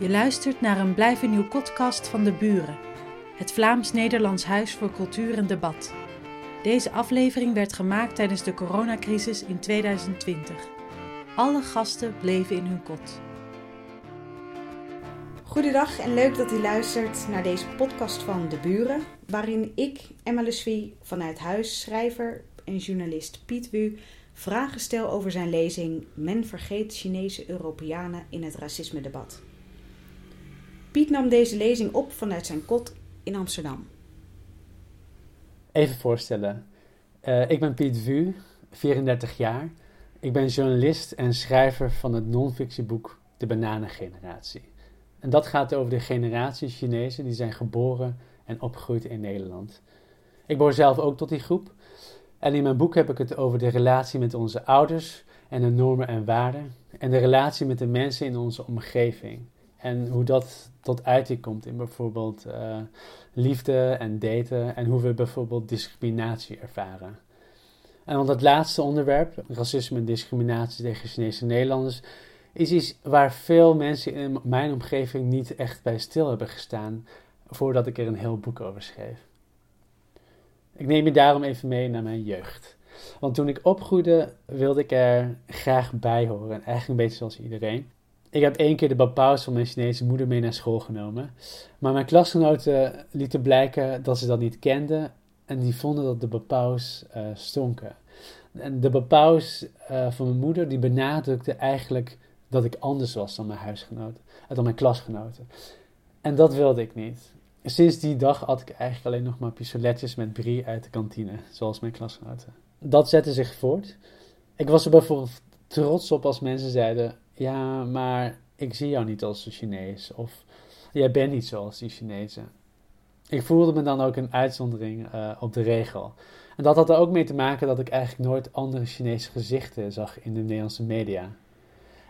Je luistert naar een blijven nieuw podcast van De Buren, het Vlaams-Nederlands Huis voor Cultuur en Debat. Deze aflevering werd gemaakt tijdens de coronacrisis in 2020. Alle gasten bleven in hun kot. Goedendag en leuk dat u luistert naar deze podcast van De Buren, waarin ik, Emma Leswie, vanuit huis schrijver en journalist Piet Wu vragen stel over zijn lezing Men vergeet Chinese Europeanen in het racisme-debat. Piet nam deze lezing op vanuit zijn kot in Amsterdam. Even voorstellen. Uh, ik ben Piet Wu, 34 jaar. Ik ben journalist en schrijver van het non-fictieboek De Bananengeneratie. En dat gaat over de generatie Chinezen die zijn geboren en opgegroeid in Nederland. Ik behoor zelf ook tot die groep. En in mijn boek heb ik het over de relatie met onze ouders en de normen en waarden. En de relatie met de mensen in onze omgeving. En hoe dat tot uiting komt in bijvoorbeeld uh, liefde en daten. En hoe we bijvoorbeeld discriminatie ervaren. En want het laatste onderwerp, racisme en discriminatie tegen Chinese Nederlanders, is iets waar veel mensen in mijn omgeving niet echt bij stil hebben gestaan voordat ik er een heel boek over schreef. Ik neem je daarom even mee naar mijn jeugd. Want toen ik opgroeide, wilde ik er graag bij horen. Eigenlijk een beetje zoals iedereen. Ik heb één keer de bapaus van mijn Chinese moeder mee naar school genomen. Maar mijn klasgenoten lieten blijken dat ze dat niet kenden. En die vonden dat de bapaus uh, stonken. En de bapaus uh, van mijn moeder, die benadrukte eigenlijk dat ik anders was dan mijn huisgenoten. Uh, dan mijn klasgenoten. En dat wilde ik niet. Sinds die dag had ik eigenlijk alleen nog maar pistoletjes met brie uit de kantine, zoals mijn klasgenoten. Dat zette zich voort. Ik was er bijvoorbeeld trots op als mensen zeiden: Ja, maar ik zie jou niet als een Chinees. Of jij bent niet zoals die Chinezen. Ik voelde me dan ook een uitzondering uh, op de regel. En dat had er ook mee te maken dat ik eigenlijk nooit andere Chinese gezichten zag in de Nederlandse media.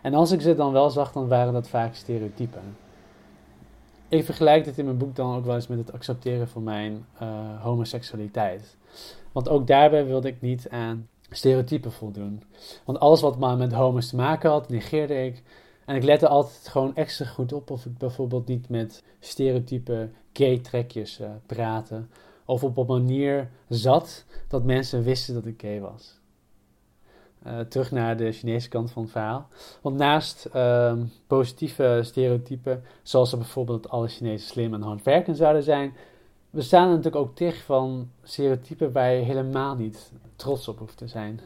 En als ik ze dan wel zag, dan waren dat vaak stereotypen. Ik vergelijk dit in mijn boek dan ook wel eens met het accepteren van mijn uh, homoseksualiteit. Want ook daarbij wilde ik niet aan stereotypen voldoen. Want alles wat maar met homo's te maken had, negeerde ik. En ik lette altijd gewoon extra goed op of ik bijvoorbeeld niet met stereotype gay trekjes uh, praatte. Of op een manier zat dat mensen wisten dat ik gay was. Uh, terug naar de Chinese kant van het verhaal. Want naast uh, positieve stereotypen, zoals er bijvoorbeeld alle Chinezen slim en hardwerkend zouden zijn, bestaan er natuurlijk ook tig van stereotypen waar je helemaal niet trots op hoeft te zijn.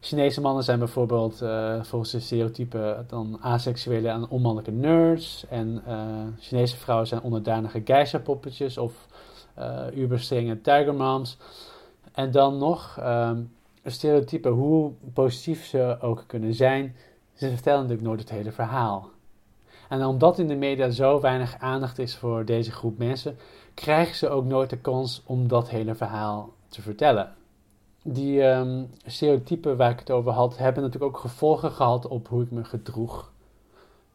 Chinese mannen zijn bijvoorbeeld uh, volgens de stereotypen dan aseksuele en onmannelijke nerds. En uh, Chinese vrouwen zijn onderdanige geisha-poppetjes of uh, uberstrenge tigermoms. En dan nog um, stereotypen, hoe positief ze ook kunnen zijn, ze vertellen natuurlijk nooit het hele verhaal. En omdat in de media zo weinig aandacht is voor deze groep mensen, krijgen ze ook nooit de kans om dat hele verhaal te vertellen. Die um, stereotypen waar ik het over had, hebben natuurlijk ook gevolgen gehad op hoe ik me gedroeg.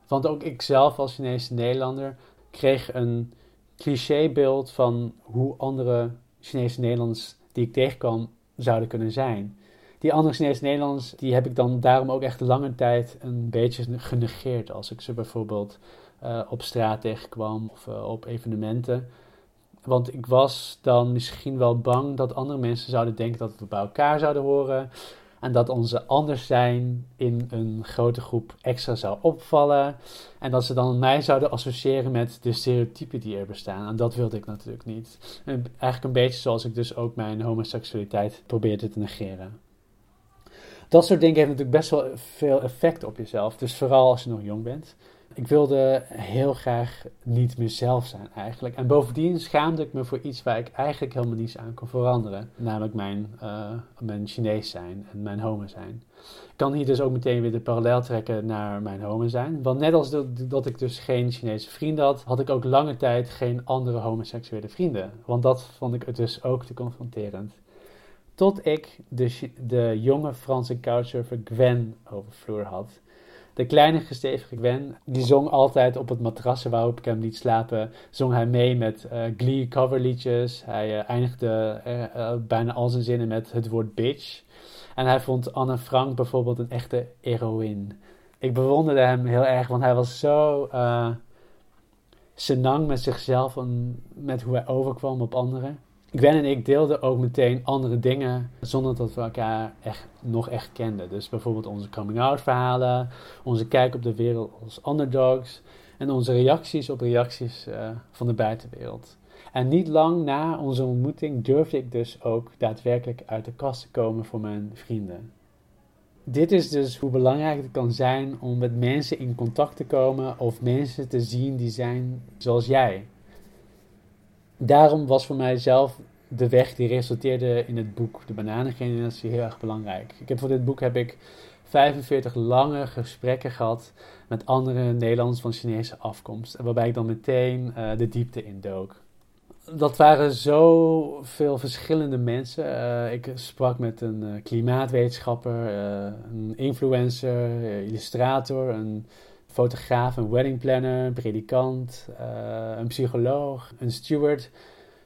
Want ook ik zelf als Chinese Nederlander kreeg een clichébeeld van hoe andere Chinese Nederlanders die ik tegenkwam zouden kunnen zijn. Die andere Chinese Nederlanders, die heb ik dan daarom ook echt lange tijd een beetje genegeerd. Als ik ze bijvoorbeeld uh, op straat tegenkwam of uh, op evenementen. Want ik was dan misschien wel bang dat andere mensen zouden denken dat we bij elkaar zouden horen. En dat onze anders zijn in een grote groep extra zou opvallen. En dat ze dan mij zouden associëren met de stereotypen die er bestaan. En dat wilde ik natuurlijk niet. En eigenlijk een beetje zoals ik dus ook mijn homoseksualiteit probeerde te negeren. Dat soort dingen heeft natuurlijk best wel veel effect op jezelf. Dus vooral als je nog jong bent ik wilde heel graag niet mezelf zijn eigenlijk. En bovendien schaamde ik me voor iets waar ik eigenlijk helemaal niets aan kon veranderen. Namelijk mijn, uh, mijn Chinees zijn en mijn homo zijn. Ik kan hier dus ook meteen weer de parallel trekken naar mijn homo zijn. Want net als dat, dat ik dus geen Chinese vrienden had, had ik ook lange tijd geen andere homoseksuele vrienden. Want dat vond ik dus ook te confronterend. Tot ik de, de jonge Franse couchsurfer Gwen over vloer had. De kleine gestevige Gwen, die zong altijd op het matrassen waarop ik hem liet slapen, zong hij mee met uh, Glee coverliedjes. Hij uh, eindigde uh, bijna al zijn zinnen met het woord bitch. En hij vond Anne Frank bijvoorbeeld een echte heroïne. Ik bewonderde hem heel erg, want hij was zo senang met zichzelf en met hoe hij overkwam op anderen. Gwen en ik deelden ook meteen andere dingen zonder dat we elkaar echt, nog echt kenden. Dus bijvoorbeeld onze coming-out verhalen, onze kijk op de wereld als underdogs en onze reacties op reacties uh, van de buitenwereld. En niet lang na onze ontmoeting durfde ik dus ook daadwerkelijk uit de kast te komen voor mijn vrienden. Dit is dus hoe belangrijk het kan zijn om met mensen in contact te komen of mensen te zien die zijn zoals jij. Daarom was voor mijzelf de weg die resulteerde in het boek De Bananengeneratie heel erg belangrijk. Ik heb voor dit boek heb ik 45 lange gesprekken gehad met andere Nederlanders van Chinese afkomst. Waarbij ik dan meteen uh, de diepte indook dat waren zoveel verschillende mensen. Uh, ik sprak met een uh, klimaatwetenschapper, een influencer, illustrator, een fotograaf, een weddingplanner, een predikant, een psycholoog, een steward.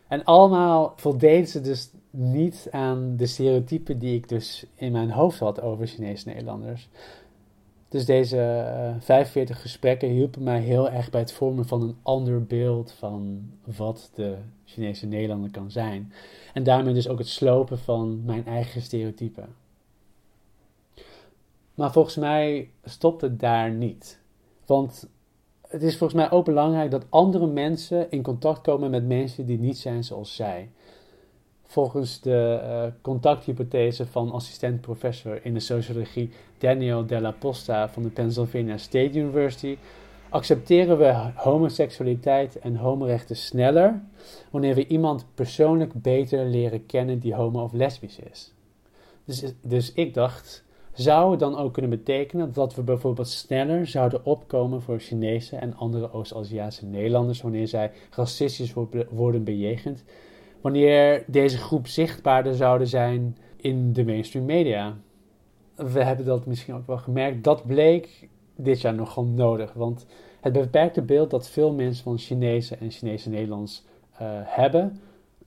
En allemaal voldeden ze dus niet aan de stereotypen die ik dus in mijn hoofd had over Chinese Nederlanders. Dus deze uh, eh, 45 gesprekken hielpen mij heel erg bij het vormen van een ander beeld van wat de Chinese Nederlander kan zijn. En daarmee dus ook het slopen van mijn eigen stereotypen. Maar volgens mij stopt het daar niet. Want het is volgens mij ook belangrijk dat andere mensen in contact komen met mensen die niet zijn zoals zij. Volgens de uh, contacthypothese van assistent-professor in de sociologie Daniel Della Posta van de Pennsylvania State University accepteren we homoseksualiteit en homorechten sneller wanneer we iemand persoonlijk beter leren kennen die homo of lesbisch is. Dus, dus ik dacht, zou het dan ook kunnen betekenen dat we bijvoorbeeld sneller zouden opkomen voor Chinese en andere Oost-Aziatische Nederlanders wanneer zij racistisch worden bejegend wanneer deze groep zichtbaarder zouden zijn in de mainstream media. We hebben dat misschien ook wel gemerkt. Dat bleek dit jaar nogal nodig. Want het beperkte beeld dat veel mensen van Chinese en Chinese Nederlands uh, hebben,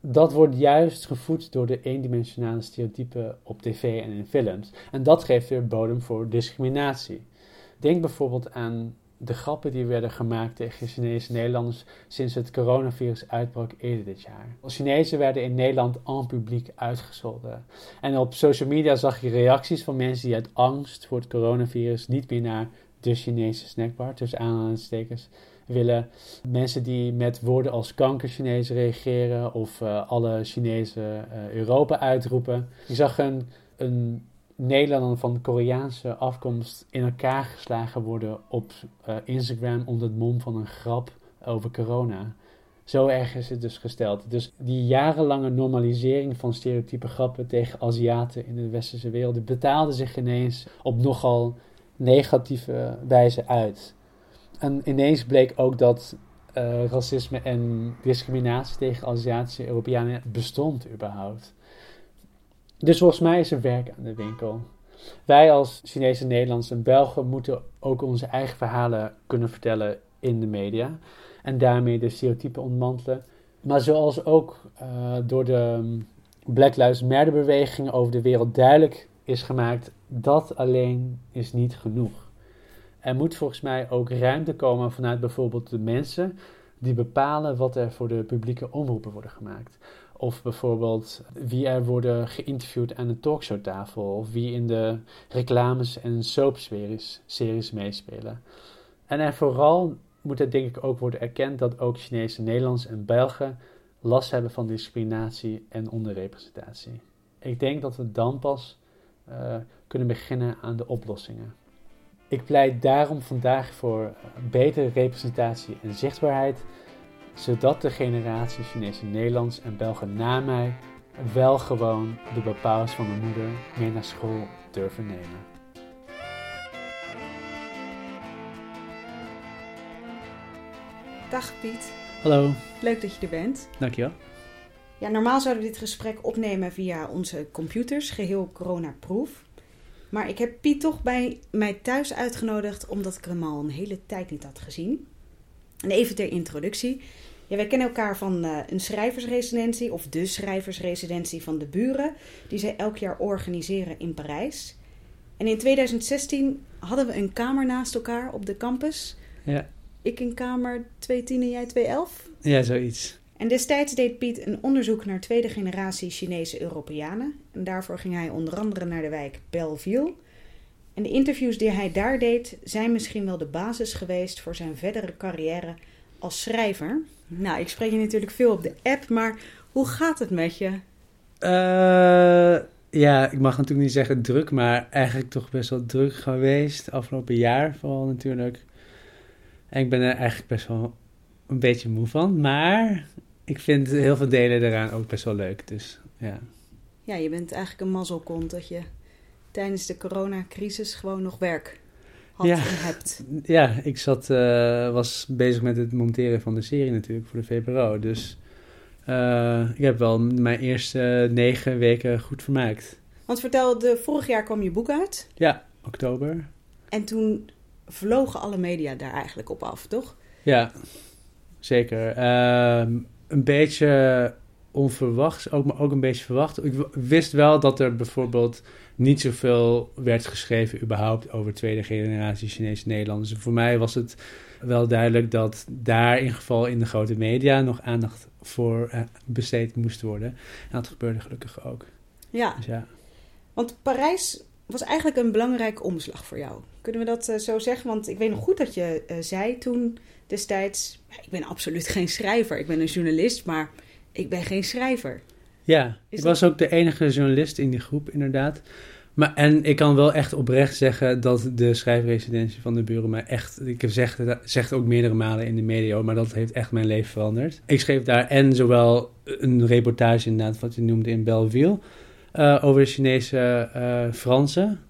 dat wordt juist gevoed door de eendimensionale stereotypen op tv en in films. En dat geeft weer bodem voor discriminatie. Denk bijvoorbeeld aan de grappen die werden gemaakt tegen Chinese Nederlanders sinds het coronavirus uitbrak eerder dit jaar. Chinezen werden in Nederland en publiek uitgescholden. En op social media zag je reacties van mensen die uit angst voor het coronavirus niet meer naar de Chinese snackbar, tussen aanhalingstekens, willen. Mensen die met woorden als kanker Chinezen reageren of uh, alle Chinezen uh, Europa uitroepen. Je zag een, een Nederlanders van Koreaanse afkomst in elkaar geslagen worden op uh, Instagram onder het mom van een grap over corona. Zo erg is het dus gesteld. Dus die jarenlange normalisering van stereotype grappen tegen Aziaten in de westerse wereld betaalde zich ineens op nogal negatieve wijze uit. En ineens bleek ook dat uh, racisme en discriminatie tegen Aziatische Europeanen bestond überhaupt. Dus volgens mij is er werk aan de winkel. Wij als Chinese, Nederlandse en Belgen moeten ook onze eigen verhalen kunnen vertellen in de media. En daarmee de stereotypen ontmantelen. Maar zoals ook uh, door de mm, Black Lives Matter beweging over de wereld duidelijk is gemaakt, dat alleen is niet genoeg. Er moet volgens mij ook ruimte komen vanuit bijvoorbeeld de mensen die bepalen wat er voor de publieke omroepen worden gemaakt. Of bijvoorbeeld wie er worden geïnterviewd aan de talkshowtafel. Of wie in de reclames en soapseries series meespelen. En er vooral moet er denk ik ook worden erkend dat ook Chinese, Nederlands en Belgen last hebben van discriminatie en onderrepresentatie. Ik denk dat we dan pas uh, kunnen beginnen aan de oplossingen. Ik pleit daarom vandaag voor betere representatie en zichtbaarheid zodat de generatie Chinese Nederlands en Belgen na mij wel gewoon de bepaals van mijn moeder mee naar school durven nemen. Dag Piet. Hallo. Leuk dat je er bent. Dankjewel. Ja, normaal zouden we dit gesprek opnemen via onze computers, geheel coronaproof. Maar ik heb Piet toch bij mij thuis uitgenodigd omdat ik hem al een hele tijd niet had gezien. En even ter introductie. Ja, wij kennen elkaar van uh, een schrijversresidentie, of de schrijversresidentie van de buren, die zij elk jaar organiseren in Parijs. En in 2016 hadden we een kamer naast elkaar op de campus. Ja. ik in kamer 210 en jij 211? Ja, zoiets. En destijds deed Piet een onderzoek naar tweede generatie Chinese Europeanen. En daarvoor ging hij onder andere naar de wijk Belleville. En de interviews die hij daar deed zijn misschien wel de basis geweest voor zijn verdere carrière als schrijver. Nou, ik spreek je natuurlijk veel op de app, maar hoe gaat het met je? Uh, ja, ik mag natuurlijk niet zeggen druk, maar eigenlijk toch best wel druk geweest. Afgelopen jaar vooral natuurlijk. En ik ben er eigenlijk best wel een beetje moe van. Maar ik vind heel veel delen eraan ook best wel leuk. Dus ja. Ja, je bent eigenlijk een mazzelkont dat je tijdens de coronacrisis gewoon nog werk had ja. en hebt. Ja, ik zat, uh, was bezig met het monteren van de serie natuurlijk voor de VPRO. Dus uh, ik heb wel mijn eerste negen weken goed vermaakt. Want vertel, de, vorig jaar kwam je boek uit. Ja, oktober. En toen vlogen alle media daar eigenlijk op af, toch? Ja, zeker. Uh, een beetje onverwachts, ook, maar ook een beetje verwacht. Ik wist wel dat er bijvoorbeeld niet zoveel werd geschreven überhaupt over tweede generatie Chinese Nederlanders. Voor mij was het wel duidelijk dat daar in geval in de grote media nog aandacht voor uh, besteed moest worden. En dat gebeurde gelukkig ook. Ja. Dus ja. Want Parijs was eigenlijk een belangrijke omslag voor jou. Kunnen we dat uh, zo zeggen? Want ik weet nog goed dat je uh, zei toen destijds... ik ben absoluut geen schrijver. Ik ben een journalist, maar ik ben geen schrijver. Ja, Is ik dat... was ook de enige journalist in die groep inderdaad. Maar, en ik kan wel echt oprecht zeggen dat de schrijfresidentie van de buren mij echt... Ik heb zeg, zeg ook meerdere malen in de media, maar dat heeft echt mijn leven veranderd. Ik schreef daar en zowel een reportage inderdaad, wat je noemde in Belleville... Uh, over de Chinese uh, Fransen.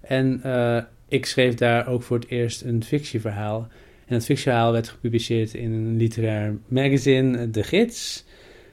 En uh, ik schreef daar ook voor het eerst een fictieverhaal. En dat fictieverhaal werd gepubliceerd in een literair magazine, De Gids.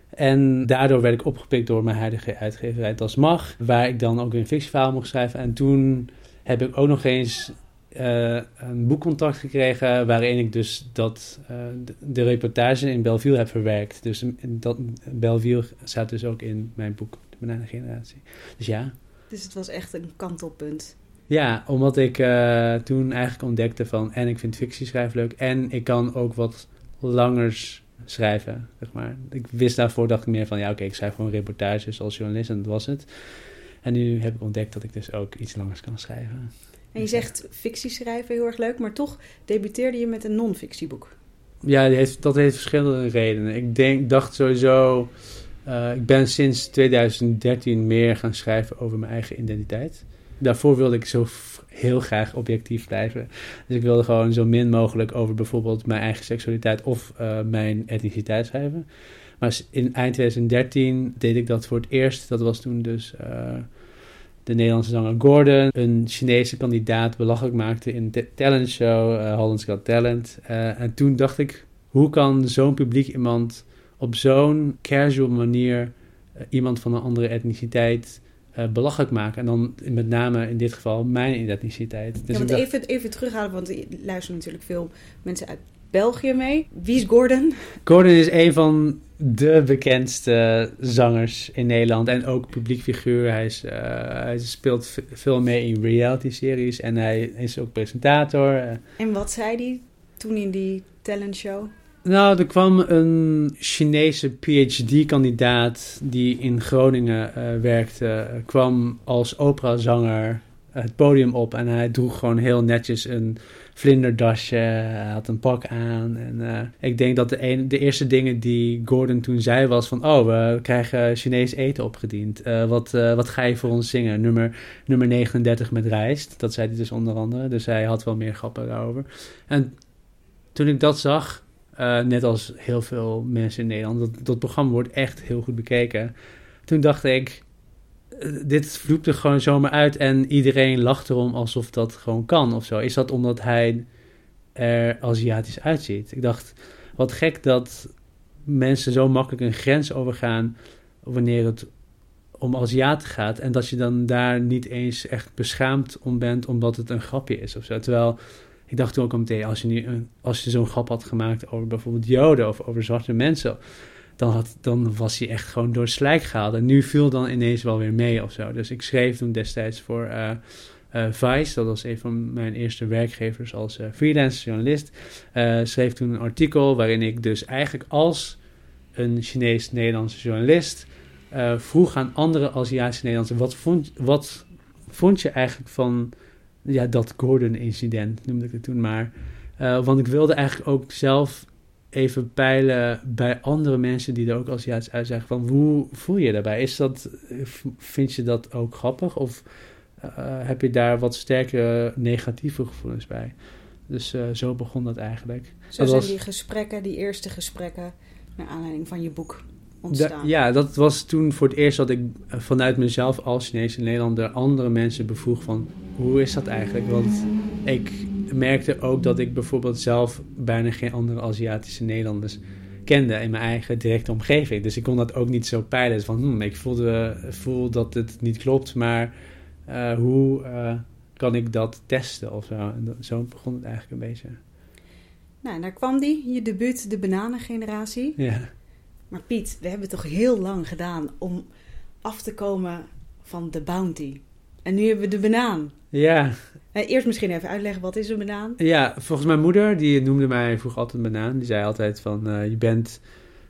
En daardoor werd ik opgepikt door mijn huidige uitgeverij Das Mag, waar ik dan ook weer een fictieverhaal mocht schrijven. En toen heb ik ook nog eens uh, een boekcontact gekregen waarin ik dus dat, uh, de, reportage in Belleville heb verwerkt. Dus dat, Belleville staat dus ook in mijn boek, De Bananengeneratie. Dus ja. Dus het was echt een kantelpunt. Ja, omdat ik uh, toen eigenlijk ontdekte van en ik vind fictie schrijven leuk en ik kan ook wat langers schrijven, zeg maar. Ik wist daarvoor, dacht ik meer van, ja oké, okay, ik schrijf gewoon reportages als journalist en dat was het. En nu heb ik ontdekt dat ik dus ook iets langers kan schrijven. En je zegt fictie schrijven, heel erg leuk, maar toch debuteerde je met een non-fictieboek. Ja, heeft, dat heeft verschillende redenen. Ik denk, dacht sowieso, uh, ik ben sinds 2013 meer gaan schrijven over mijn eigen identiteit. Daarvoor wilde ik zo heel graag objectief blijven. Dus ik wilde gewoon zo min mogelijk over bijvoorbeeld mijn eigen seksualiteit of uh, mijn etniciteit schrijven. Maar in eind 2013 deed ik dat voor het eerst. Dat was toen dus uh, de Nederlandse zanger Gordon een Chinese kandidaat belachelijk maakte in de talentshow uh, Holland's Got Talent. En toen dacht ik, hoe kan zo'n publiek iemand op zo'n casual manier iemand van een andere etniciteit uh, belachelijk maken. En dan met name in dit geval mijn etniciteit. Dus ja, want even, even terughalen, want er luisteren natuurlijk veel mensen uit België mee. Wie is Gordon? Gordon is een van de bekendste zangers in Nederland en ook publiek figuur. Hij, is, uh, hij speelt veel mee in reality-series en hij is ook presentator. Uh. En wat zei hij toen in die talentshow? Nou, er kwam een Chinese PhD-kandidaat die in Groningen uh, werkte, kwam als operazanger het podium op en hij droeg gewoon heel netjes een vlinderdasje, hij had een pak aan. En uh, ik denk dat de, de eerste dingen die Gordon toen zei was van... oh, we krijgen Chinees eten opgediend. Uh, wat, wat ga je voor ons zingen? Nummer, nummer 39 met rijst. Dat zei hij dus onder andere. Dus hij had wel meer grappen daarover. En toen ik dat zag, net als heel veel mensen in Nederland... Dat, dat programma wordt echt heel goed bekeken. Toen dacht ik dit vloept er gewoon zomaar uit en iedereen lacht erom alsof dat gewoon kan of zo. Is dat omdat hij er Aziatisch uitziet? Ik dacht, wat gek dat mensen zo makkelijk een grens overgaan wanneer het om Aziaten gaat. En dat je dan daar niet eens echt beschaamd om bent omdat het een grapje is of zo. Terwijl ik dacht ook al meteen, als je, nu als je zo'n grap had gemaakt over bijvoorbeeld Joden of over zwarte mensen dan, had, dan was hij echt gewoon door slijk gehaald. En nu viel dan ineens wel weer mee of zo. Dus ik schreef toen destijds voor uh, Vice, dat was een van mijn eerste werkgevers als uh, freelance journalist, schreef toen een artikel waarin ik dus eigenlijk als een Chinees-Nederlandse journalist vroeg aan andere Aziatische Nederlanders: wat vond, wat vond je eigenlijk van ja, dat Gordon-incident, noemde ik het toen maar. want ik wilde eigenlijk ook zelf even peilen bij andere mensen die er ook Aziatisch uitzagen van hoe voel je daarbij? Is dat, vind je dat ook grappig of uh, heb je daar wat sterkere negatieve gevoelens bij. Dus uh, zo begon dat eigenlijk. Zo dat zijn was, die gesprekken, die eerste gesprekken, naar aanleiding van je boek ontstaan. Da, ja, dat was toen voor het eerst dat ik vanuit mezelf als Chinese Nederlander andere mensen bevroeg van hoe is dat eigenlijk? Want ik merkte ook dat ik bijvoorbeeld zelf bijna geen andere Aziatische Nederlanders kende in mijn eigen directe omgeving. Dus ik kon dat ook niet zo peilen. Van, hmm, ik voelde, voel dat het niet klopt, maar uh, hoe uh, kan ik dat testen of zo? En zo begon het eigenlijk een beetje. Nou, daar kwam die, je debuut, de bananengeneratie. Ja. Maar Piet, we hebben toch heel lang gedaan om af te komen van de bounty. En nu hebben we de banaan. Ja. Uh, eerst misschien even uitleggen, wat is een banaan? Ja, volgens mijn moeder, die noemde mij vroeger altijd een banaan. Die zei altijd van, je bent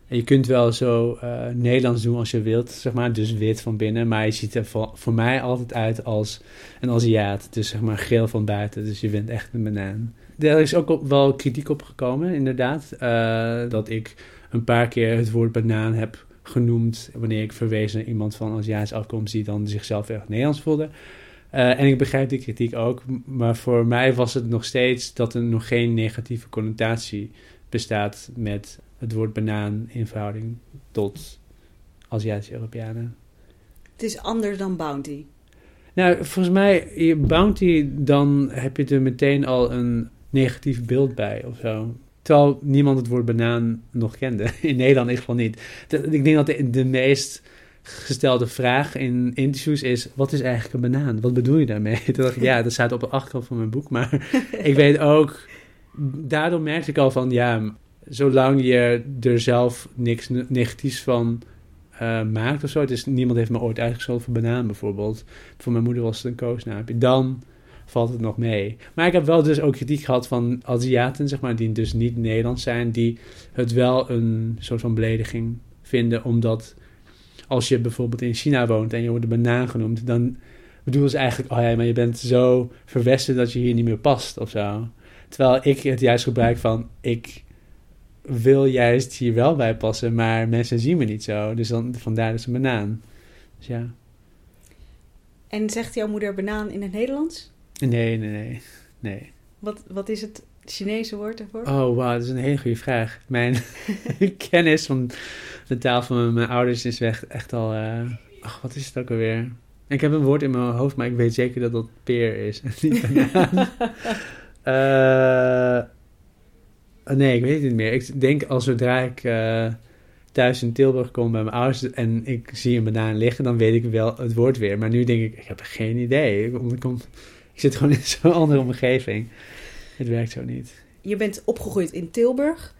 en je kunt wel zo uh, Nederlands doen als je wilt, zeg maar. Dus wit van binnen. Maar je ziet er voor, voor, mij altijd uit als een Aziat. Dus zeg maar geel van buiten. Dus je bent echt een banaan. Er is ook wel kritiek op gekomen, inderdaad. Uh, dat ik een paar keer het woord banaan heb genoemd. Wanneer ik verwees naar iemand van Aziatische afkomst die dan zichzelf echt Nederlands voelde. Uh, en ik begrijp die kritiek ook. Maar voor mij was het nog steeds dat er nog geen negatieve connotatie bestaat met het woord banaan in verhouding tot Aziatische Europeanen. Het is anders dan bounty. Nou, volgens mij, bounty, dan heb je er meteen al een negatief beeld bij of zo. Terwijl niemand het woord banaan nog kende. In Nederland is gewoon niet. Ik denk dat de, meest gestelde vraag in interviews is: wat is eigenlijk een banaan? Wat bedoel je daarmee? Toen dacht ik, ja, dat staat op de achterkant van mijn boek. Maar ik weet ook, daardoor merkte ik al van ja, zolang je er zelf niks negatiefs van uh, maakt of zo. Dus niemand heeft me ooit uitgescholden voor banaan bijvoorbeeld. Voor mijn moeder was het een koosnaampje. Dan valt het nog mee. Maar ik heb wel dus ook kritiek gehad van Aziaten, zeg maar, die dus niet Nederlands zijn, die het wel een soort van belediging vinden, omdat als je bijvoorbeeld in China woont en je wordt de banaan genoemd, dan bedoelen ze eigenlijk, oh ja, maar je bent zo verwesten dat je hier niet meer past of zo. Terwijl ik het juist gebruik van, ik wil juist hier wel bij passen, maar mensen zien me niet zo. Dus dan, vandaar dus een banaan. Dus ja. En zegt jouw moeder banaan in het Nederlands? Nee, nee, nee. nee. Wat, wat is het Chinese woord ervoor? Oh, wauw, dat is een hele goede vraag. Mijn kennis van de taal van mijn, ouders is echt, echt al... Uh, ach, wat is het ook alweer? Ik heb een woord in mijn hoofd, maar ik weet zeker dat dat peer is. uh, nee, ik weet het niet meer. Ik denk als zodra ik uh, thuis in Tilburg kom bij mijn ouders en ik zie een banaan liggen, dan weet ik wel het woord weer. Maar nu denk ik, ik heb geen idee. Ik, kom, ik zit gewoon in zo'n andere omgeving. Het werkt zo niet. Je bent opgegroeid in Tilburg.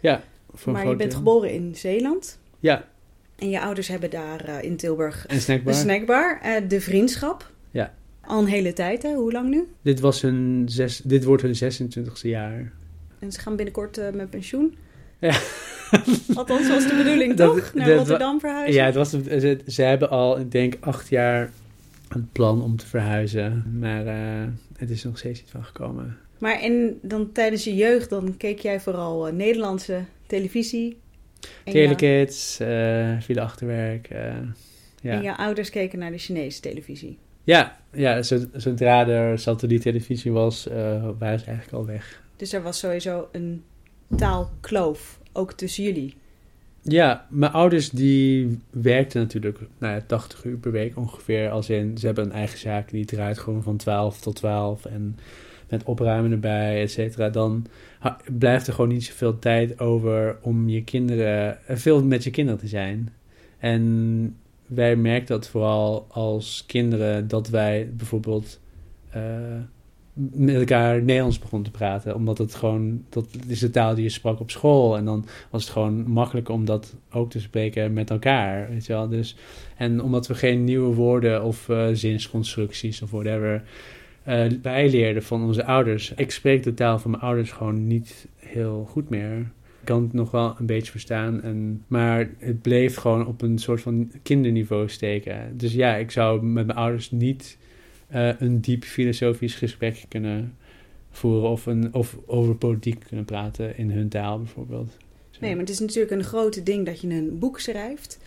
Ja. Voor maar je bent geboren in Zeeland. Ja. En je ouders hebben daar uh, in Tilburg een snackbar. Een snackbar. Uh, de vriendschap. Ja. Al een hele tijd, hè? Hoe lang nu? Dit, was hun zes, dit wordt hun 26e jaar. En ze gaan binnenkort uh, met pensioen. Ja. Althans, was de bedoeling dat, toch? Naar Rotterdam verhuizen? Ja, het was, ze, ze, hebben al, ik denk, acht jaar een plan om te verhuizen. Maar uh, het is nog steeds niet van gekomen. Maar en dan tijdens je jeugd, dan keek jij vooral uh, Nederlandse televisie? Telekids, uh, Villa Achterwerk. ja. En jouw ouders keken naar de Chinese televisie? Ja, ja zodra er satelliettelevisie was, waren ze eigenlijk al weg. Dus er was sowieso een taalkloof, ook tussen jullie. Ja, mijn ouders die werkten natuurlijk nou ja, 80 uur per week ongeveer. Als in, ze hebben een eigen zaak die draait gewoon van 12 tot 12 en met opruimen erbij, et cetera. Dan blijft er gewoon niet zoveel tijd over om je kinderen, veel met je kinderen te zijn. En wij merken dat vooral als kinderen dat wij bijvoorbeeld... Uh, met elkaar Nederlands begon te praten. Omdat het gewoon, dat is de taal die je sprak op school. En dan was het gewoon makkelijk om dat ook te spreken met elkaar. Weet je wel? Dus, en omdat we geen nieuwe woorden of uh, zinsconstructies of whatever uh, bijleerden van onze ouders. Ik spreek de taal van mijn ouders gewoon niet heel goed meer. Ik kan het nog wel een beetje verstaan, en, maar het bleef gewoon op een soort van kinderniveau steken. Dus ja, ik zou met mijn ouders niet uh, een diep filosofisch gesprek kunnen voeren of, een, of over politiek kunnen praten in hun taal bijvoorbeeld. Nee, maar het is natuurlijk een grote ding dat je een boek schrijft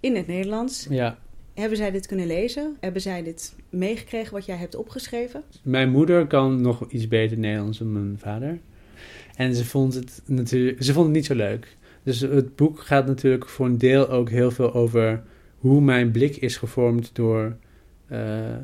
in het Nederlands. Ja. Hebben zij dit kunnen lezen? Hebben zij dit meegekregen wat jij hebt opgeschreven? Mijn moeder kan nog iets beter Nederlands dan mijn vader. En ze vond het natuurlijk, ze vond het niet zo leuk. Dus het boek gaat natuurlijk voor een deel ook heel veel over hoe mijn blik is gevormd door uh,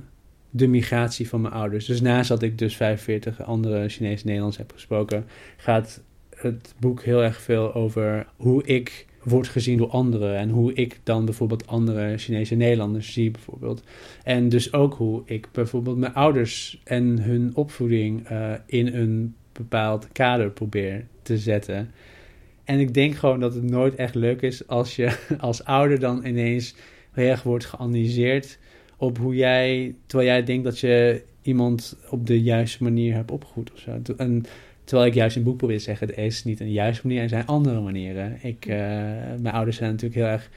de migratie van mijn ouders. Dus naast dat ik dus 45 andere Chinees-Nederlands heb gesproken, gaat het boek heel erg veel over hoe ik word gezien door anderen en hoe ik dan bijvoorbeeld andere Chinese Nederlanders zie bijvoorbeeld. En dus ook hoe ik bijvoorbeeld mijn ouders en hun opvoeding uh, in een bepaald kader probeer te zetten. En ik denk gewoon dat het nooit echt leuk is als je als ouder dan ineens heel erg wordt geanalyseerd op hoe jij, terwijl jij denkt dat je iemand op de juiste manier hebt opgevoed of zo. En terwijl ik juist in het boek probeer te zeggen, het is niet een juiste manier, er zijn andere manieren. Ik, uh, mijn ouders zijn natuurlijk heel erg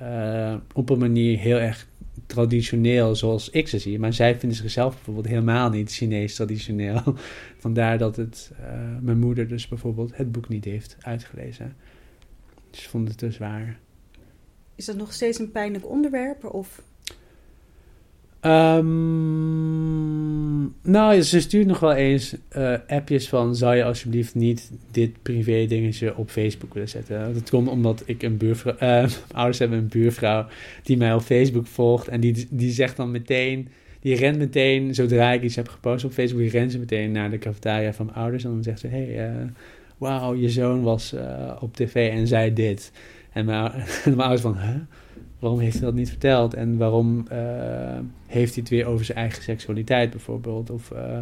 uh, op een manier heel erg traditioneel zoals ik ze zie. Maar zij vinden zichzelf bijvoorbeeld helemaal niet Chinees traditioneel. Vandaar dat het, uh, mijn moeder dus bijvoorbeeld het boek niet heeft uitgelezen. Dus vond het te zwaar. Is dat nog steeds een pijnlijk onderwerp? Of Um, nou, ze stuurt nog wel eens uh, appjes van... zou je alsjeblieft niet dit privé dingetje op Facebook willen zetten? Dat komt omdat ik een buurvrouw... Uh, ouders hebben een buurvrouw die mij op Facebook volgt... en die, die zegt dan meteen... die rent meteen, zodra ik iets heb gepost op Facebook... rent ze meteen naar de cafetaria van mijn ouders... en dan zegt ze... hey, uh, wauw, je zoon was op tv en zei dit... En mijn, en mijn ouders van... Huh? Waarom heeft hij dat niet verteld? En waarom uh, heeft hij het weer over zijn eigen seksualiteit bijvoorbeeld? Of uh,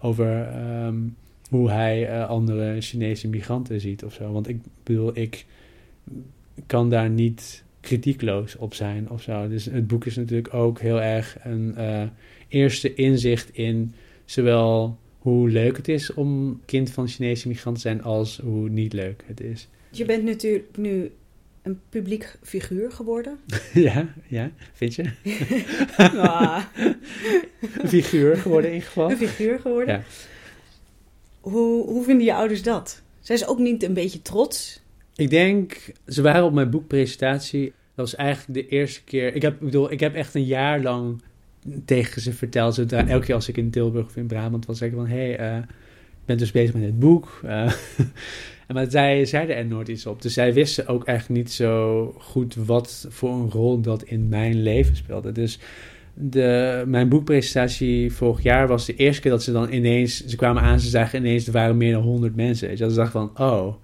over um, hoe hij uh, andere Chinese migranten ziet of zo. Want ik bedoel, ik kan daar niet kritiekloos op zijn of zo. Dus het boek is natuurlijk ook heel erg een eerste inzicht in zowel hoe leuk het is om kind van Chinese migranten te zijn als hoe niet leuk het is. Je bent natuurlijk nu een publiek figuur geworden. ja, ja, vind je? ah. een figuur geworden in geval. Een figuur geworden. Ja. Hoe, hoe vinden je ouders dat? Zijn ze ook niet een beetje trots? Ik denk, ze waren op mijn boekpresentatie. Dat was eigenlijk de eerste keer. Ik heb, ik bedoel, ik heb echt een jaar lang tegen ze verteld. Zodra, elke keer als ik in Tilburg of in Brabant was, zeggen van... hé, hey, uh, ik ben dus bezig met het boek. Uh, maar zij zeiden er nooit iets op. Dus zij wisten ook eigenlijk niet zo goed wat voor een rol dat in mijn leven speelde. Dus de, mijn boekpresentatie vorig jaar was de eerste keer dat ze dan ineens... Ze kwamen aan, ze zagen ineens, er waren meer dan 100 mensen. Dus ze dachten van, oh,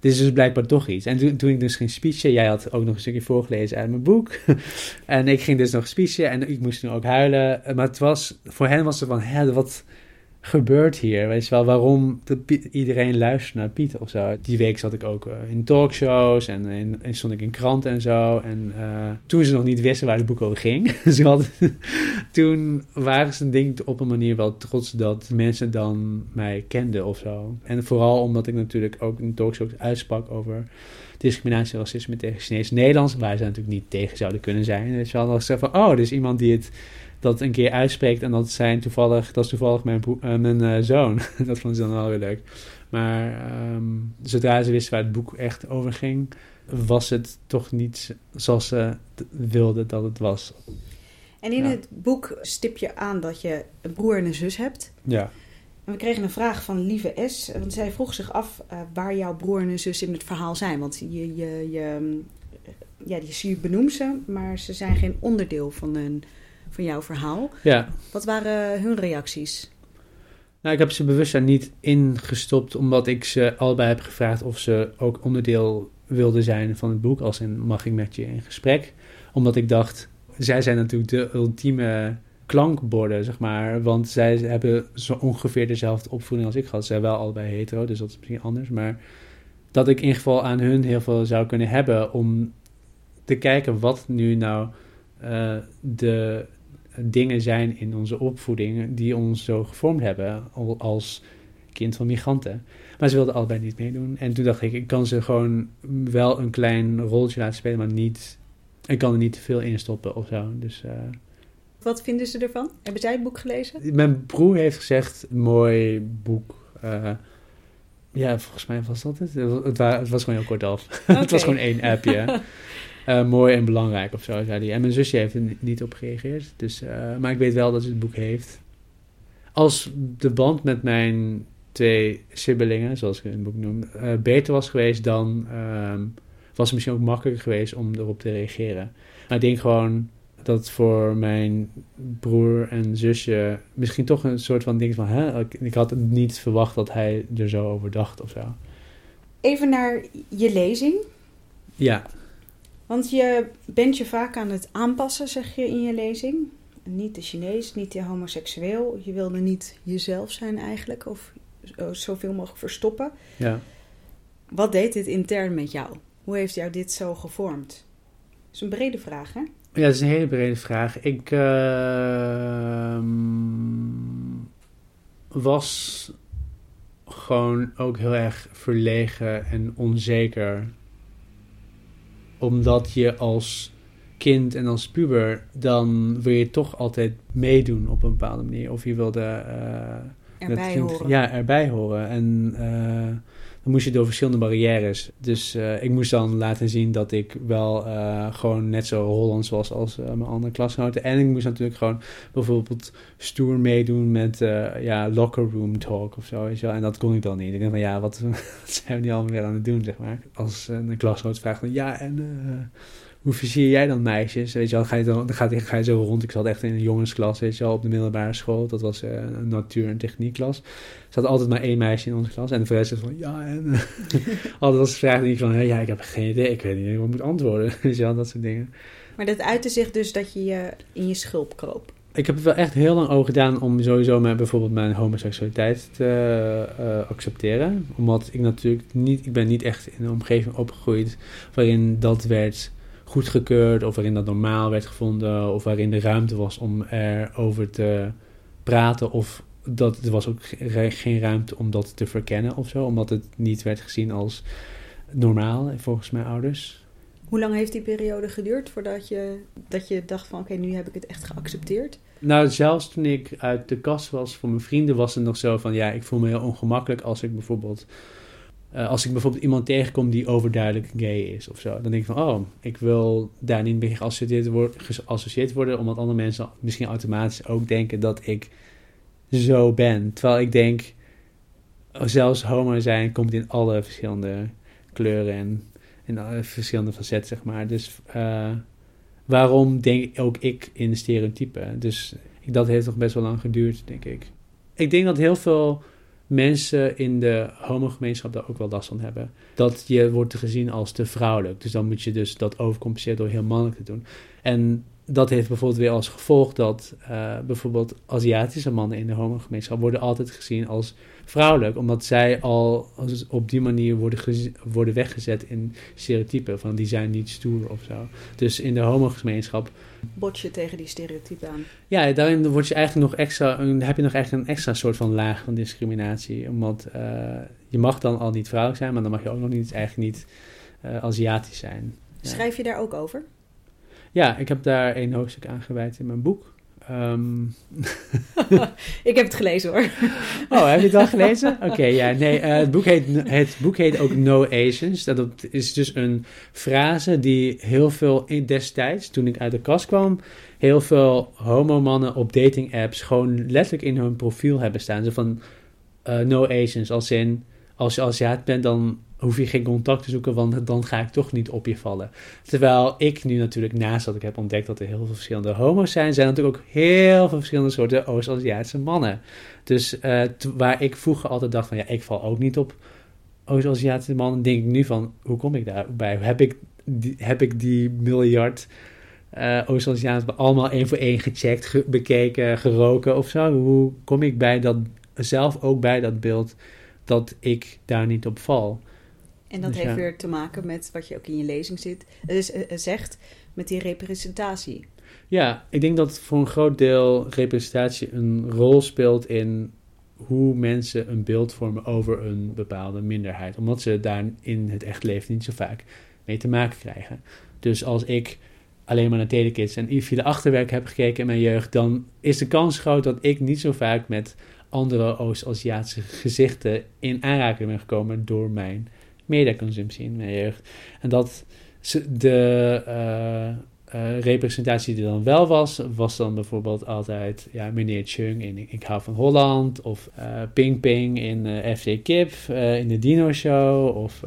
dit is dus blijkbaar toch iets. En toen, toen ik dus ging speechen, jij had ook nog een stukje voorgelezen uit mijn boek. en ik ging dus nog speechen en ik moest nu ook huilen. Maar het was, voor hen was het van, hè, wat gebeurt hier? Weet je wel, waarom iedereen luistert naar Piet of zo? Die week zat ik ook uh, in talkshows en, in, en, stond ik in kranten en zo. En uh, toen ze nog niet wisten waar het boek over ging, toen waren ze denk op een manier wel trots dat mensen dan mij kenden of zo. En vooral omdat ik natuurlijk ook in talkshows uitsprak over discriminatie en racisme tegen Chinees Nederlands, waar ze natuurlijk niet tegen zouden kunnen zijn. Dus je wel zeggen van, oh, er is iemand die het dat een keer uitspreekt en dat zijn toevallig, dat is toevallig mijn, uh, mijn uh, zoon. dat vond ze dan wel weer leuk. Maar um, zodra ze wisten waar het boek echt over ging, was het toch niet zoals ze wilden dat het was. En in ja. het boek stip je aan dat je een broer en een zus hebt. Ja. En we kregen een vraag van Lieve S. Want zij vroeg zich af uh, waar jouw broer en zus in het verhaal zijn. Want je, je, je, ja, je benoemt ze, maar ze zijn geen onderdeel van een van jouw verhaal. Ja. Wat waren hun reacties? Nou, ik heb ze bewust daar niet ingestopt, omdat ik ze allebei heb gevraagd of ze ook onderdeel wilden zijn van het boek, als in mag ik met je in gesprek. Omdat ik dacht, zij zijn natuurlijk de ultieme klankborden, zeg maar. Want zij hebben zo ongeveer dezelfde opvoeding als ik had. Zij wel allebei hetero, dus dat is misschien anders. Maar dat ik in ieder geval aan hun heel veel zou kunnen hebben om te kijken wat nu nou uh, de dingen zijn in onze opvoeding die ons zo gevormd hebben als kind van migranten. Maar ze wilden allebei niet meedoen. En toen dacht ik, ik kan ze gewoon wel een klein rolletje laten spelen, maar niet, ik kan er niet te veel in stoppen of zo. Dus, uh, Wat vinden ze ervan? Hebben zij het boek gelezen? Mijn broer heeft gezegd, mooi boek. Uh, ja, volgens mij was dat het. Het, was, het was gewoon heel kort af. het was gewoon één appje. uh, mooi en belangrijk of zo, zei hij. En mijn zusje heeft er niet op gereageerd. Dus, uh, maar ik weet wel dat ze het boek heeft. Als de band met mijn twee sibbelingen, zoals ik in het boek noem, uh, beter was geweest, dan um, was het misschien ook makkelijker geweest om erop te reageren. Maar ik denk gewoon dat voor mijn broer en zusje misschien toch een soort van ding van, hè, ik, ik had niet verwacht dat hij er zo over dacht of zo. Even naar je lezing. Ja. Want je bent je vaak aan het aanpassen, zeg je in je lezing. Niet de Chinees, niet de homoseksueel. Je wilde niet jezelf zijn eigenlijk, of zoveel mogelijk verstoppen. Ja. Wat deed dit intern met jou? Hoe heeft jou dit zo gevormd? Dat is een brede vraag, hè? Ja, dat is een hele brede vraag. Ik uh, was gewoon ook heel erg verlegen en onzeker. Omdat je als kind en als puber, dan wil je toch altijd meedoen op een bepaalde manier. Of je wilde... Uh, erbij kind, horen. Ja, erbij horen. En uh, moest je door verschillende barrières. Dus uh, ik moest dan laten zien dat ik wel uh, gewoon net zo Hollands was als mijn andere klasgenoten. En ik moest natuurlijk gewoon bijvoorbeeld stoer meedoen met ja, locker room talk of zo. Wel. En dat kon ik dan niet. Ik dacht van ja, wat, wat zijn we nu allemaal weer aan het doen, zeg maar. Als een klasgenoot vraagt van ja, en hoe versier jij dan meisjes? Weet je wel, ga je, dan, dan ga, je, ga je zo rond. Ik zat echt in een jongensklas, weet je wel, op de middelbare school. Dat was uh, een natuur- en techniekklas. Er zat altijd maar één meisje in onze klas. En de rest is van, ja, en... altijd was de vraag niet van, ja, ik heb geen idee. Ik weet niet hoe ik moet antwoorden. Weet je wel, dat soort dingen. Maar dat uitte zich dus dat je je in je schulp kroop. Ik heb er wel echt heel lang over gedaan om sowieso mijn, bijvoorbeeld mijn homoseksualiteit te uh, accepteren. Omdat ik natuurlijk niet, ik ben niet echt in een omgeving opgegroeid waarin dat werd goedgekeurd of waarin dat normaal werd gevonden of waarin de ruimte was om erover te praten of dat er was ook geen ruimte om dat te verkennen of zo, omdat het niet werd gezien als normaal volgens mijn ouders. Hoe lang heeft die periode geduurd voordat je, dat je dacht van oké, okay, nu heb ik het echt geaccepteerd? Nou, zelfs toen ik uit de kast was voor mijn vrienden was het nog zo van ja, ik voel me heel ongemakkelijk als ik bijvoorbeeld uh, als ik bijvoorbeeld iemand tegenkom die overduidelijk gay is of zo, dan denk ik van, oh, ik wil daar niet mee geassocieerd, worden, geassocieerd omdat andere mensen misschien automatisch ook denken dat ik zo ben. Terwijl ik denk, zelfs homo zijn komt in alle verschillende kleuren en in alle verschillende facetten, zeg maar. Dus uh, waarom denk ook ik in stereotypen? Dus dat heeft toch best wel lang geduurd, denk ik. Ik denk dat heel veel mensen in de homogemeenschap daar ook wel last van hebben. Dat je wordt gezien als te vrouwelijk. Dus dan moet je dus dat overcompenseren door heel mannelijk te doen. En dat heeft bijvoorbeeld weer als gevolg dat uh, bijvoorbeeld Aziatische mannen in de homogemeenschap worden altijd gezien als vrouwelijk, omdat zij al op die manier worden, worden weggezet in stereotypen van die zijn niet stoer of zo. Dus in de homogemeenschap bot je tegen die stereotypen aan. Ja, daarin word je eigenlijk nog extra, heb je nog echt een extra soort van laag van discriminatie, omdat uh, je mag dan al niet vrouwelijk zijn, maar dan mag je ook nog niet eigenlijk niet uh, Aziatisch zijn. Schrijf je daar ook over? Ja, ik heb daar een hoofdstuk aan gewijd in mijn boek. Um... ik heb het gelezen hoor. Oh, heb je het al gelezen? Oké, okay, ja, nee, uh, het, boek heet, het boek heet ook No Asians. Dat is dus een frase die heel veel in destijds, toen ik uit de kast kwam, heel veel homomannen op dating apps gewoon letterlijk in hun profiel hebben staan. Zo van uh, No Asians, als in, als je Aziat bent, dan hoef je geen contact te zoeken, want dan ga ik toch niet op je vallen. Terwijl ik nu natuurlijk, naast dat ik heb ontdekt dat er heel veel verschillende homo's zijn, zijn natuurlijk ook heel veel verschillende soorten Oost-Aziatische mannen. Dus uh, waar ik vroeger altijd dacht van, ja, ik val ook niet op Oost-Aziatische mannen, denk ik nu van, hoe kom ik daarbij? Heb ik die, heb ik die miljard uh, Oost-Aziaten allemaal één voor één gecheckt, ge bekeken, geroken of zo? Hoe kom ik bij dat, zelf ook bij dat beeld dat ik daar niet op val? En dat Dus heeft ja. weer te maken met wat je ook in je lezing zit, dus, uh, zegt, met die representatie. Ja, ik denk dat voor een groot deel representatie een rol speelt in hoe mensen een beeld vormen over een bepaalde minderheid. Omdat ze daar in het echt leven niet zo vaak mee te maken krijgen. Dus als ik alleen maar naar Telekids en de Achterwerk heb gekeken in mijn jeugd, dan is de kans groot dat ik niet zo vaak met andere Oost-Aziatische gezichten in aanraking ben gekomen door mijn mediaconsumptie in mijn jeugd. En dat de uh, uh, representatie die dan wel was, was dan bijvoorbeeld altijd ja, meneer Chung in Ik hou van Holland, of uh, Ping Ping in FC Kip, in de Dino Show, of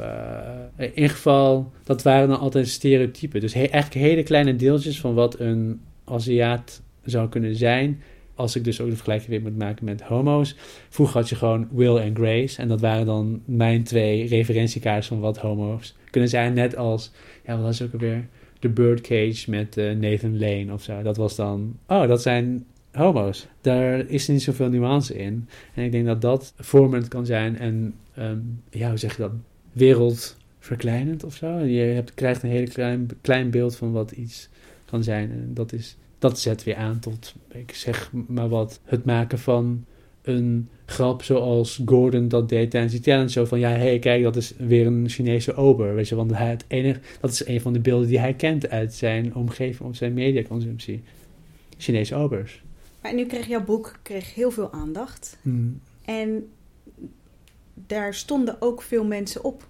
in ieder geval, dat waren dan altijd stereotypen. Dus he eigenlijk hele kleine deeltjes van wat een Aziat zou kunnen zijn, als ik dus ook de vergelijking weer moet maken met homo's. Vroeger had je gewoon Will en Grace. En dat waren dan mijn twee referentiekaarten van wat homo's kunnen zijn. Net als, ja, wat was ook alweer? The Birdcage met uh, Nathan Lane of zo. Dat was dan, oh, dat zijn homo's. Daar is niet zoveel nuance in. En ik denk dat dat vormend kan zijn en, um, ja, hoe zeg je dat? Wereldverkleinend of zo. Je hebt, krijgt een hele klein, klein beeld van wat iets kan zijn. En dat is dat zet weer aan tot, ik zeg maar wat, het maken van een grap zoals Gordon dat deed tijdens die. Zo van, ja, hé, hey, kijk, dat is weer een Chinese ober, weet je. Want hij het enige, dat is een van de beelden die hij kent uit zijn omgeving, of zijn mediaconsumptie. Chinese obers. Maar nu kreeg jouw boek kreeg heel veel aandacht. Hmm. En daar stonden ook veel mensen op.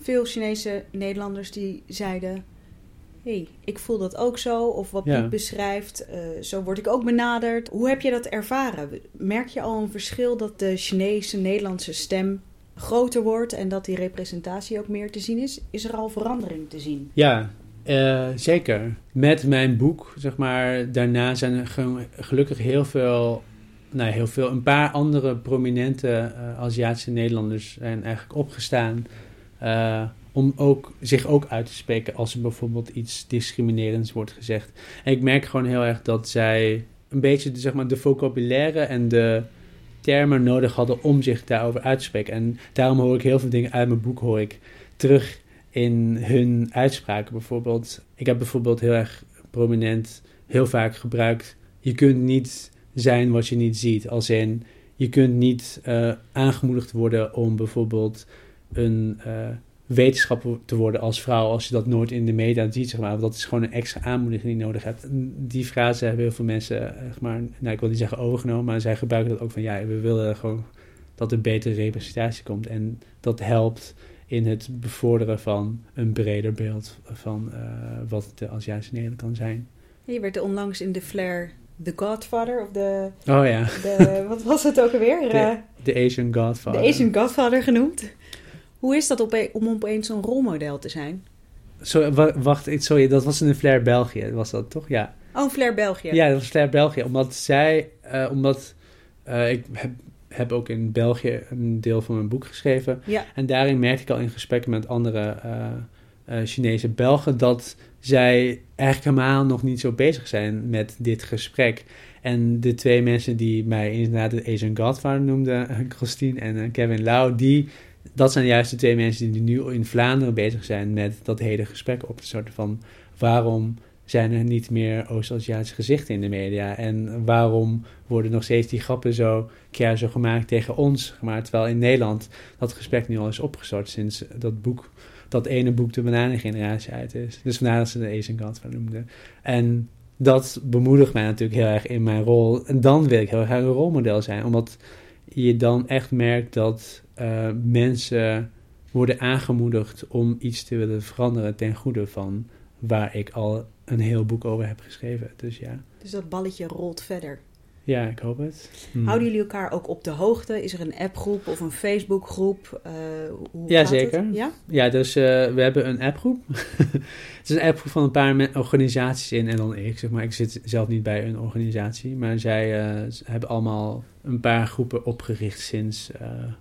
Veel Chinese Nederlanders die zeiden hey, ik voel dat ook zo. Of wat Piet beschrijft, uh, zo word ik ook benaderd. Hoe heb je dat ervaren? Merk je al een verschil dat de Chinese, Nederlandse stem groter wordt en dat die representatie ook meer te zien is? Is er al verandering te zien? Ja, uh, zeker. Met mijn boek, zeg maar, daarna zijn er gelukkig heel veel, nou heel veel, een paar andere prominente uh, Aziatische Nederlanders zijn eigenlijk opgestaan om ook, zich ook uit te spreken als er bijvoorbeeld iets discriminerends wordt gezegd. En ik merk gewoon heel erg dat zij een beetje de, zeg maar, de vocabulaire en de termen nodig hadden om zich daarover uit te spreken. En daarom hoor ik heel veel dingen uit mijn boek hoor ik terug in hun uitspraken. Bijvoorbeeld, ik heb bijvoorbeeld heel erg prominent heel vaak gebruikt. Je kunt niet zijn wat je niet ziet. Als in, je kunt niet uh, aangemoedigd worden om bijvoorbeeld een uh, wetenschapper te worden als vrouw als je dat nooit in de media ziet, zeg maar. Want dat is gewoon een extra aanmoediging die je nodig hebt. Die frase hebben heel veel mensen, eh, zeg maar, nou, ik wil niet zeggen overgenomen, maar zij gebruiken dat ook van, ja, we willen gewoon dat er betere representatie komt. En dat helpt in het bevorderen van een breder beeld van uh, wat de Aziatische Nederland kan zijn. Je werd onlangs in de Flair The Godfather of de... Oh ja. De, wat was het ook alweer? De, de Asian Godfather. De Asian Godfather genoemd. Hoe is dat op, om opeens zo'n rolmodel te zijn? Wacht, sorry, dat was in Flair België, was dat toch? Ja. Oh, Flair België. Ja, dat was Flair België. Omdat zij, uh, omdat uh, ik heb, heb, ook in België een deel van mijn boek geschreven. Ja. En daarin merkte ik al in gesprekken met andere uh, Chinese Belgen dat zij eigenlijk helemaal nog niet zo bezig zijn met dit gesprek. En de twee mensen die mij inderdaad de Asian Godfather noemden, Christine en Kevin Lau, die dat zijn juist de twee mensen die nu in Vlaanderen bezig zijn met dat hele gesprek op te starten van waarom zijn er niet meer Oost-Aziatische gezichten in de media en waarom worden nog steeds die grappen zo keer zo gemaakt tegen ons gemaakt, terwijl in Nederland dat gesprek nu al is opgestart sinds dat boek, dat ene boek de bananengeneratie uit is. Dus vandaar dat ze de Asian kant van noemden. En dat bemoedigt mij natuurlijk heel erg in mijn rol. En dan wil ik heel graag een rolmodel zijn, omdat je dan echt merkt dat uh, mensen worden aangemoedigd om iets te willen veranderen ten goede van waar ik al een heel boek over heb geschreven. Dus ja. Dus dat balletje rolt verder. Ja, ik hoop het. Hmm. Houden jullie elkaar ook op de hoogte? Is er een appgroep of een Facebookgroep? Uh, ja, zeker. Het? Ja? ja, dus uh, we hebben een appgroep. het is een appgroep van een paar organisaties in en dan ik. Zeg maar. Ik zit zelf niet bij een organisatie, maar zij uh, hebben allemaal een paar groepen opgericht sinds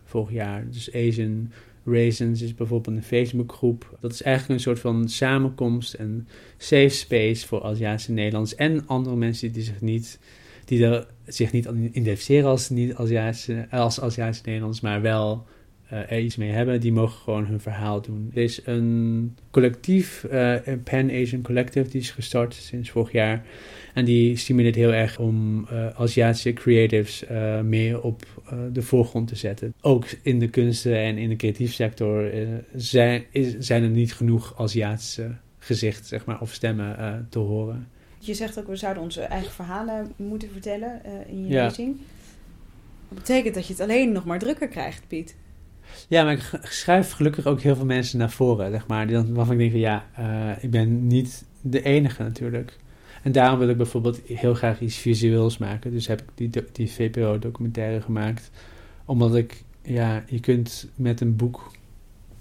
vorig jaar. Dus Asian Raisins is bijvoorbeeld een Facebookgroep. Dat is eigenlijk een soort van samenkomst en safe space voor Aziatische Nederlands en andere mensen die zich niet die er zich niet identificeren als niet Aziatische, als Aziatische Nederlands, maar wel er iets mee hebben, die mogen gewoon hun verhaal doen. Er is een collectief, een Pan Asian Collective, die is gestart sinds vorig jaar. En die stimuleert heel erg om Aziatische creatives meer op de voorgrond te zetten. Ook in de kunsten en in de creatieve sector zijn, is, zijn er niet genoeg Aziatische gezichten zeg maar, of stemmen te horen. Je zegt ook, we zouden onze eigen verhalen moeten vertellen in je ja. lezing. Dat betekent dat je het alleen nog maar drukker krijgt, Piet. Ja, maar ik schrijf gelukkig ook heel veel mensen naar voren, zeg maar. Waarvan ik denk van, ja, uh, ik ben niet de enige natuurlijk. En daarom wil ik bijvoorbeeld heel graag iets visueels maken. Dus heb ik die, die VPRO-documentaire gemaakt. Omdat ik, ja, je kunt met een boek,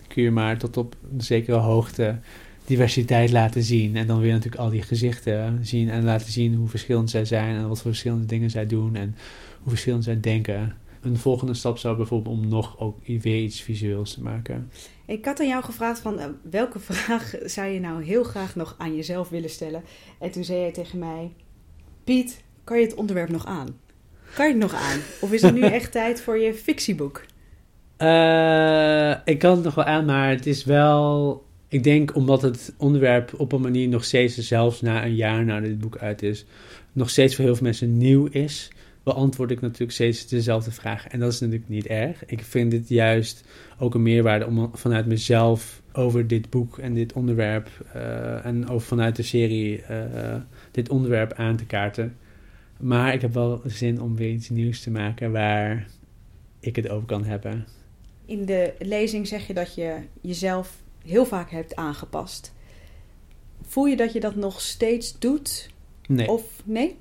kun je maar tot op een zekere hoogte diversiteit laten zien. En dan weer natuurlijk al die gezichten zien en laten zien hoe verschillend zij zijn en wat voor verschillende dingen zij doen en hoe verschillend zij denken. Een volgende stap zou bijvoorbeeld om nog ook weer iets visueels te maken. Ik had aan jou gevraagd van eh, welke vraag zou je nou heel graag nog aan jezelf willen stellen? En toen zei jij tegen mij, Piet, kan je het onderwerp nog aan? Kan je het nog aan? Of is het nu echt tijd voor je fictieboek? Uh, ik kan het nog wel aan, maar het is wel ik denk omdat het onderwerp op een manier nog steeds, zelfs na een jaar nadat dit boek uit is, nog steeds voor heel veel mensen nieuw is, beantwoord ik natuurlijk steeds dezelfde vraag. En dat is natuurlijk niet erg. Ik vind dit juist ook een meerwaarde om vanuit mezelf over dit boek en dit onderwerp uh, en over vanuit de serie uh, dit onderwerp aan te kaarten. Maar ik heb wel zin om weer iets nieuws te maken waar ik het over kan hebben. In de lezing zeg je dat je jezelf heel vaak hebt aangepast. Voel je dat je dat nog steeds doet? Nee. Of nee?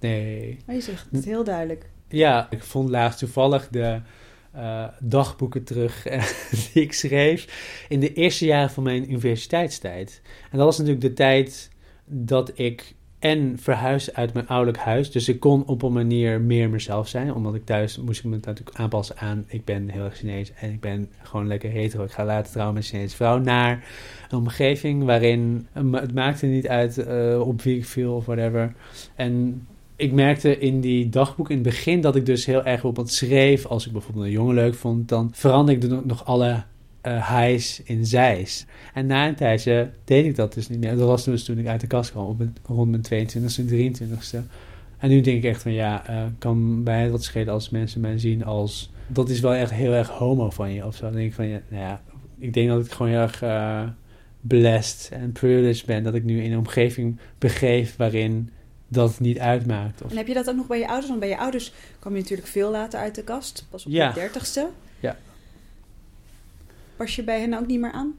Nee. Maar je zegt het heel duidelijk. Ja, ik vond laatst toevallig de uh, dagboeken terug uh, die ik schreef in de eerste jaren van mijn universiteitstijd. En dat was natuurlijk de tijd dat ik en verhuisd uit mijn ouderlijk huis. Dus ik kon op een manier meer mezelf zijn. Omdat ik thuis moest ik me natuurlijk aanpassen aan... ik ben heel erg Chinees en ik ben gewoon lekker hetero. Ik ga later trouwen met een Chinese vrouw. Naar een omgeving waarin... het maakte niet uit uh, op wie ik viel of whatever. En ik merkte in die dagboek in het begin... dat ik dus heel erg op wat schreef. Als ik bijvoorbeeld een jongen leuk vond... dan veranderde ik nog alle uh, highs in zijs. En na een tijdje deed ik dat dus niet meer. Dat was dus toen ik uit de kast kwam, op rond mijn 22e, 23e. En nu denk ik echt van ja, uh, kan mij wat schelen als mensen mij zien als... Dat is wel echt heel erg homo van je of zo. Dan denk ik van ja, nou ja, ik denk dat ik gewoon heel erg uh, blessed en privileged ben. Dat ik nu in een omgeving begeef waarin dat niet uitmaakt. Of... En heb je dat ook nog bij je ouders? Want bij je ouders kwam je natuurlijk veel later uit de kast. Pas op je dertigste. Ja. Pas je bij hen ook niet meer aan?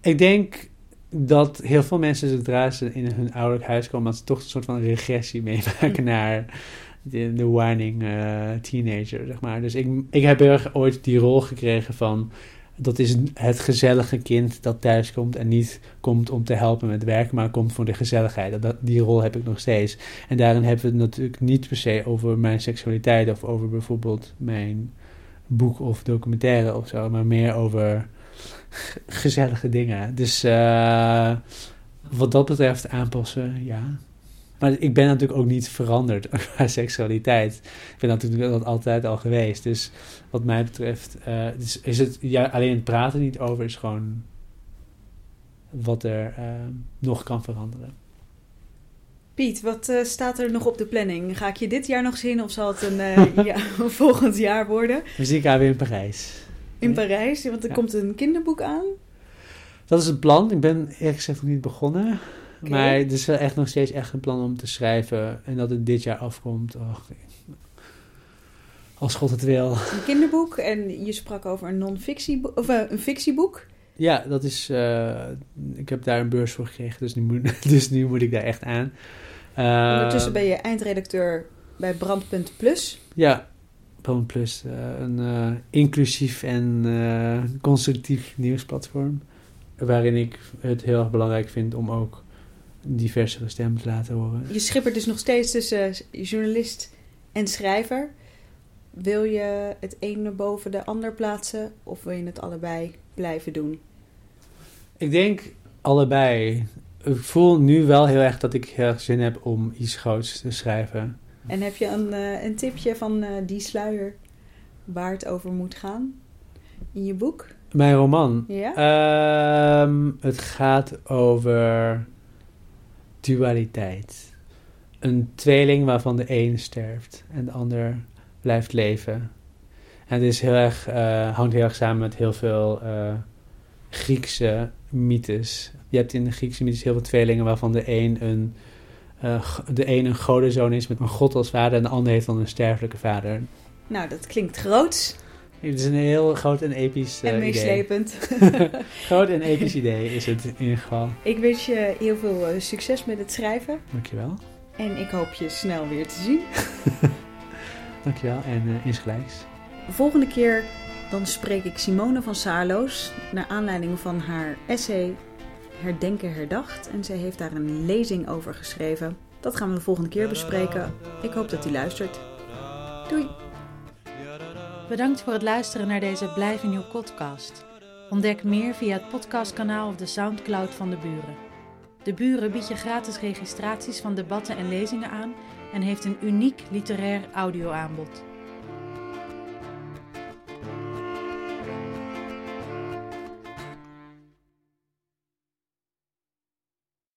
Ik denk dat heel veel mensen zodra ze in hun ouderlijk huis komen, dat ze toch een soort van regressie meemaken naar de, de whining uh, teenager, zeg maar. Dus ik, ik heb erg ooit die rol gekregen van dat is het gezellige kind dat thuis komt en niet komt om te helpen met werk, maar komt voor de gezelligheid. Dat, die rol heb ik nog steeds. En daarin hebben we het natuurlijk niet per se over mijn seksualiteit of over bijvoorbeeld mijn boek of documentaire of zo, maar meer over gezellige dingen. Dus uh, wat dat betreft aanpassen, ja. Maar ik ben natuurlijk ook niet veranderd qua seksualiteit. Ik ben natuurlijk dat altijd al geweest. Dus wat mij betreft uh, is, is, het ja, alleen het praten niet over, is gewoon wat er uh, nog kan veranderen. Piet, wat uh, staat er nog op de planning? Ga ik je dit jaar nog zien of zal het een uh, ja, volgend jaar worden? Elkaar weer in Parijs. In Parijs, want er komt een kinderboek aan. Dat is het plan. Ik ben eerlijk gezegd nog niet begonnen. Okay. Maar het is echt nog steeds echt een plan om te schrijven. En dat het dit jaar afkomt. Och, als God het wil. Een kinderboek en je sprak over een non-fictieboek, of uh, een fictieboek. Ja, dat is. Uh, ik heb daar een beurs voor gekregen, dus nu moet, dus nu moet ik daar echt aan. Ondertussen ben je eindredacteur bij Brandpunt Plus. Ja, Brandpunt Plus, uh, een inclusief en constructief nieuwsplatform. Waarin ik het heel erg belangrijk vind om ook diversere stemmen te laten horen. Je schippert dus nog steeds tussen journalist en schrijver. Wil je het een boven de ander plaatsen of wil je het allebei blijven doen? Ik denk allebei. Ik voel nu wel heel erg dat ik heel erg zin heb om iets groots te schrijven. En heb je een, uh, een tipje van uh, die sluier waar het over moet gaan in je boek? Mijn roman? Ja? Ehm, het gaat over dualiteit. Een tweeling waarvan de een sterft en de ander blijft leven. En het is heel erg, eh, hangt heel erg samen met heel veel eh, Griekse mythes. Je hebt in de Griekse mythes heel veel tweelingen waarvan de een een, g- de een, een godenzoon is met een god als vader en de ander heeft dan een sterfelijke vader. Nou, dat klinkt groots Het is een heel groot en episch eh, en idee. meeslepend. Groot en episch idee is het in ieder geval. ik wens je heel veel eh, succes met het schrijven. Dankjewel. En ik hoop je snel weer te zien. Dankjewel en uh, insgelijks. De volgende keer dan spreek ik Simone van Saarloos naar aanleiding van haar essay Herdenken herdacht. En zij heeft daar een lezing over geschreven. Dat gaan we de volgende keer bespreken. Ik hoop dat u luistert. Doei! Bedankt voor het luisteren naar deze Blijf in podcast. Ontdek meer via het podcastkanaal of de Soundcloud van de Buren. De Buren biedt je gratis registraties van debatten en lezingen aan en heeft een uniek literair audioaanbod.